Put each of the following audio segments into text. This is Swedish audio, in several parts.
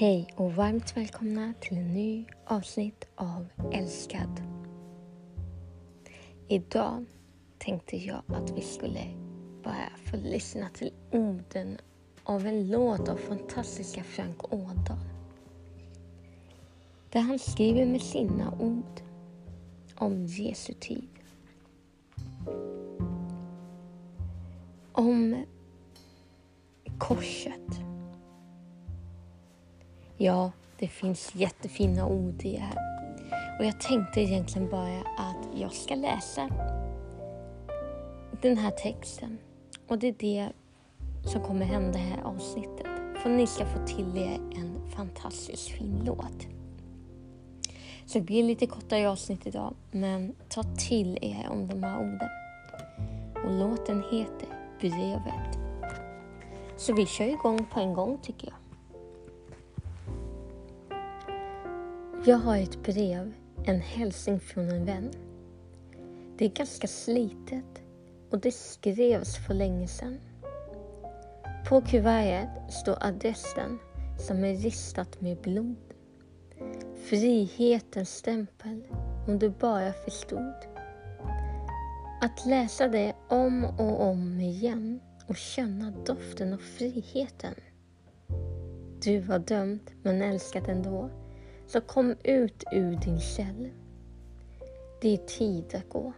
Hej och varmt välkomna till en ny avsnitt av Älskad. Idag tänkte jag att vi skulle bara få lyssna till orden av en låt av fantastiska Frank Ådahl. Där han skriver med sina ord om Jesu tid. Om korset Ja, det finns jättefina ord i det här. Och jag tänkte egentligen bara att jag ska läsa den här texten. Och det är det som kommer hända i det här avsnittet. För ni ska få till er en fantastiskt fin låt. Så det blir lite kortare avsnitt idag, men ta till er om de här orden. Och låten heter Brevet. Så vi kör igång på en gång tycker jag. Jag har ett brev, en hälsning från en vän. Det är ganska slitet och det skrevs för länge sedan. På kuvertet står adressen som är ristat med blod. Frihetens stämpel, om du bara förstod. Att läsa det om och om igen och känna doften av friheten. Du var dömd men älskad ändå så kom ut ur din cell. Det är tid att gå.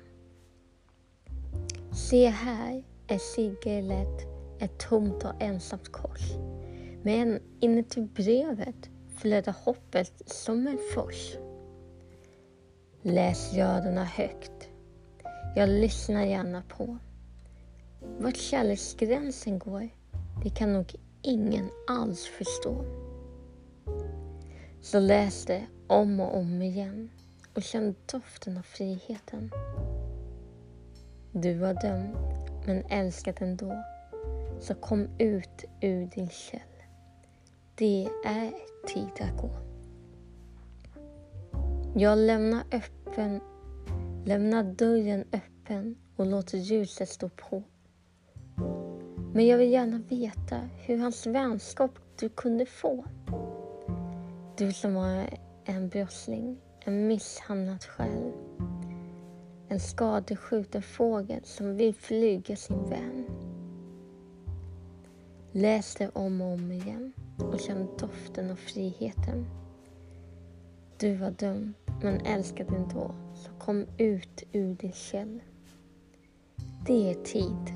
Se här är sigillet ett tomt och ensamt kors. Men inuti brevet flödar hoppet som en fors. Läs raderna högt. Jag lyssnar gärna på. Vart kärleksgränsen går, det kan nog ingen alls förstå. Så läs det om och om igen och känn doften av friheten. Du var dömd, men älskad ändå. Så kom ut ur din käll. Det är tid att gå. Jag lämnar öppen, lämnar dörren öppen och låter ljuset stå på. Men jag vill gärna veta hur hans vänskap du kunde få. Du som var en brottsling, en misshandlad själ. En skadeskjuten fågel som vill flyga sin vän. Läs det om och om igen och känn doften av friheten. Du var dömd, men älskad ändå, så kom ut ur din käll. Det är tid